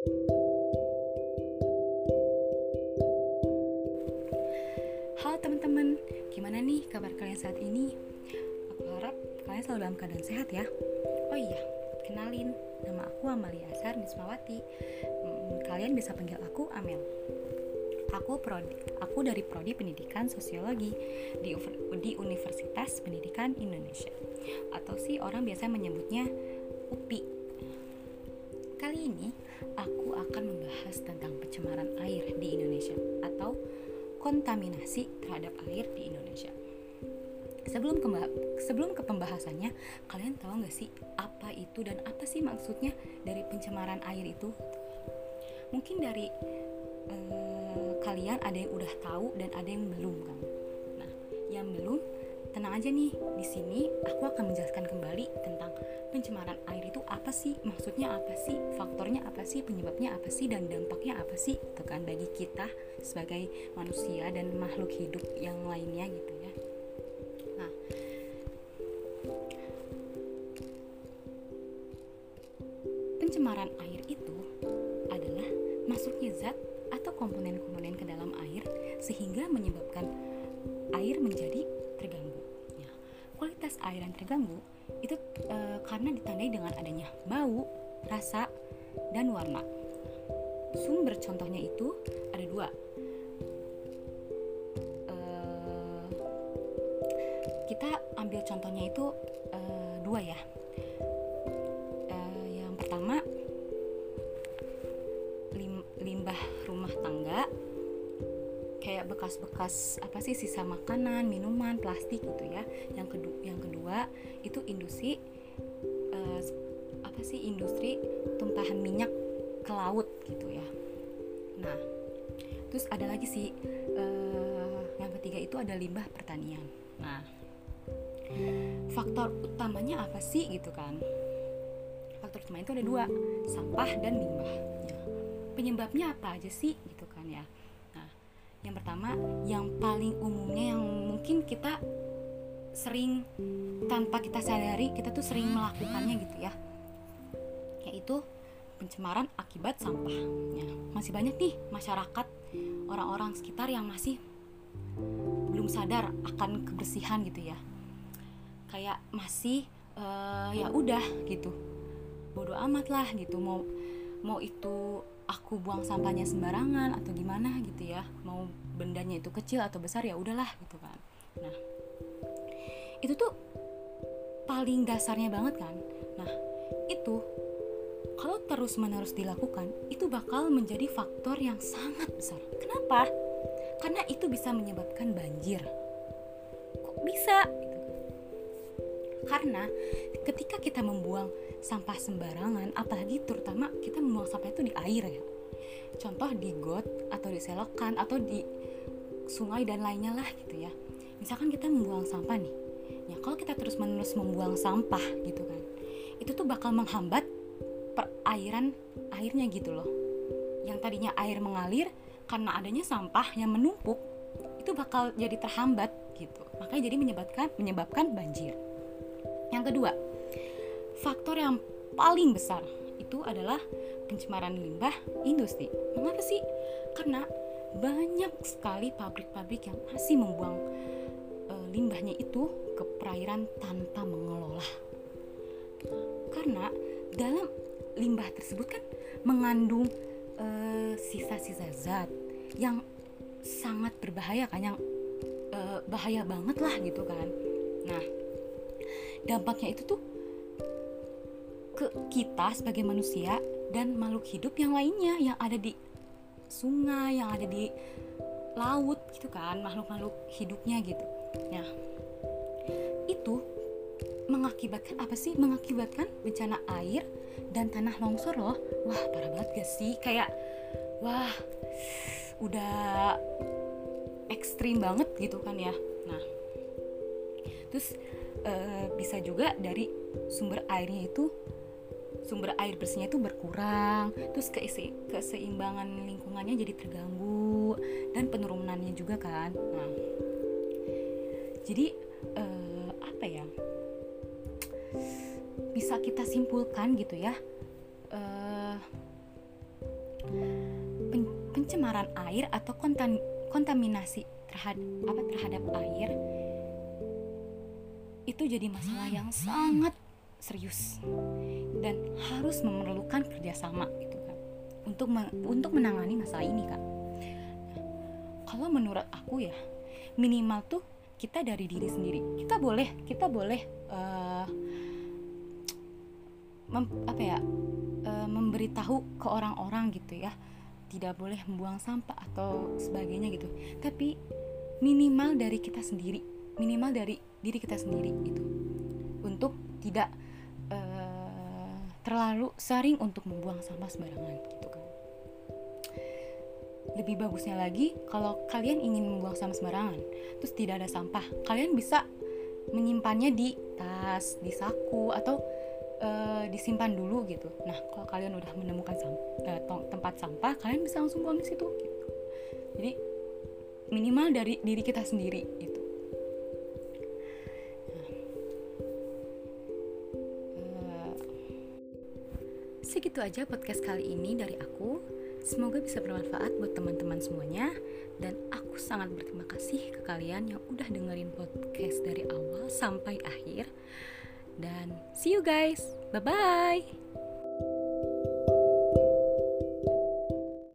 Halo teman-teman, gimana nih kabar kalian saat ini? Aku harap kalian selalu dalam keadaan sehat ya. Oh iya, kenalin, nama aku Amalia Asar Nismawati. Hmm, kalian bisa panggil aku Amel. Aku prodi, aku dari prodi Pendidikan Sosiologi di, di Universitas Pendidikan Indonesia, atau sih orang biasa menyebutnya UPI. Kali ini aku akan membahas tentang pencemaran air di Indonesia atau kontaminasi terhadap air di Indonesia. Sebelum ke sebelum ke pembahasannya, kalian tahu nggak sih apa itu dan apa sih maksudnya dari pencemaran air itu? Mungkin dari eh, kalian ada yang udah tahu dan ada yang belum kan? Nah, yang belum tenang aja nih di sini aku akan menjelaskan kembali tentang pencemaran air itu apa sih maksudnya apa sih faktornya apa sih penyebabnya apa sih dan dampaknya apa sih itu kan bagi kita sebagai manusia dan makhluk hidup yang lainnya gitu ya nah pencemaran air itu adalah masuknya zat atau komponen-komponen ke dalam air sehingga menyebabkan air menjadi terganggu. Kualitas air yang terganggu itu e, karena ditandai dengan adanya bau, rasa, dan warna. Sumber contohnya itu ada dua. E, kita ambil contohnya itu e, dua ya. Bekas-bekas apa sih sisa makanan, minuman, plastik gitu ya. Yang kedua, yang kedua itu industri uh, apa sih industri tumpahan minyak ke laut gitu ya. Nah, terus ada lagi sih uh, yang ketiga itu ada limbah pertanian. Nah, faktor utamanya apa sih gitu kan? Faktor utama itu ada dua, sampah dan limbah. Ya. Penyebabnya apa aja sih gitu kan ya? Yang pertama yang paling umumnya yang mungkin kita sering tanpa kita sadari kita tuh sering melakukannya gitu ya. Yaitu pencemaran akibat sampah ya, masih banyak nih masyarakat orang-orang sekitar yang masih belum sadar akan kebersihan gitu ya. Kayak masih uh, ya udah gitu. Bodoh amat lah gitu. Mau mau itu aku buang sampahnya sembarangan atau gimana gitu ya mau bendanya itu kecil atau besar ya udahlah gitu kan. Nah itu tuh paling dasarnya banget kan. Nah itu kalau terus menerus dilakukan itu bakal menjadi faktor yang sangat besar. Kenapa? Karena itu bisa menyebabkan banjir. Kok bisa? Gitu. Karena ketika kita membuang sampah sembarangan apalagi terutama kita membuang sampah itu di air ya. Contoh di got atau di selokan atau di sungai dan lainnya lah gitu ya. Misalkan kita membuang sampah nih. Ya kalau kita terus menerus membuang sampah gitu kan itu tuh bakal menghambat perairan airnya gitu loh. Yang tadinya air mengalir karena adanya sampah yang menumpuk itu bakal jadi terhambat gitu. Makanya jadi menyebabkan menyebabkan banjir yang kedua faktor yang paling besar itu adalah pencemaran limbah industri. Mengapa sih? Karena banyak sekali pabrik-pabrik yang masih membuang e, limbahnya itu ke perairan tanpa mengelola. Karena dalam limbah tersebut kan mengandung sisa sisa-sisa zat yang sangat berbahaya kan yang e, bahaya banget lah gitu kan. Nah, dampaknya itu tuh ke kita sebagai manusia dan makhluk hidup yang lainnya yang ada di sungai, yang ada di laut gitu kan, makhluk-makhluk hidupnya gitu. Nah, itu mengakibatkan apa sih? Mengakibatkan bencana air dan tanah longsor loh. Wah, parah banget gak sih? Kayak wah, udah ekstrim banget gitu kan ya. Nah, terus e, bisa juga dari sumber airnya itu sumber air bersihnya itu berkurang terus keisi, keseimbangan lingkungannya jadi terganggu dan penurunannya juga kan. Nah jadi uh, apa ya? Bisa kita simpulkan gitu ya uh, pencemaran air atau kontam, kontaminasi terhadap apa terhadap air itu jadi masalah yang sangat serius. Dan harus memerlukan kerjasama gitu kan untuk untuk menangani masalah ini kak. Nah, kalau menurut aku ya minimal tuh kita dari diri sendiri. Kita boleh kita boleh uh, mem, apa ya uh, memberitahu ke orang-orang gitu ya. Tidak boleh membuang sampah atau sebagainya gitu. Tapi minimal dari kita sendiri minimal dari diri kita sendiri gitu. Untuk tidak uh, terlalu sering untuk membuang sampah sembarangan gitu kan. Lebih bagusnya lagi kalau kalian ingin membuang sampah sembarangan terus tidak ada sampah kalian bisa menyimpannya di tas di saku atau uh, disimpan dulu gitu. Nah kalau kalian udah menemukan samp uh, tempat sampah kalian bisa langsung buang di situ gitu. Jadi minimal dari diri kita sendiri gitu segitu aja podcast kali ini dari aku Semoga bisa bermanfaat buat teman-teman semuanya dan aku sangat berterima kasih ke kalian yang udah dengerin podcast dari awal sampai akhir. Dan see you guys. Bye bye.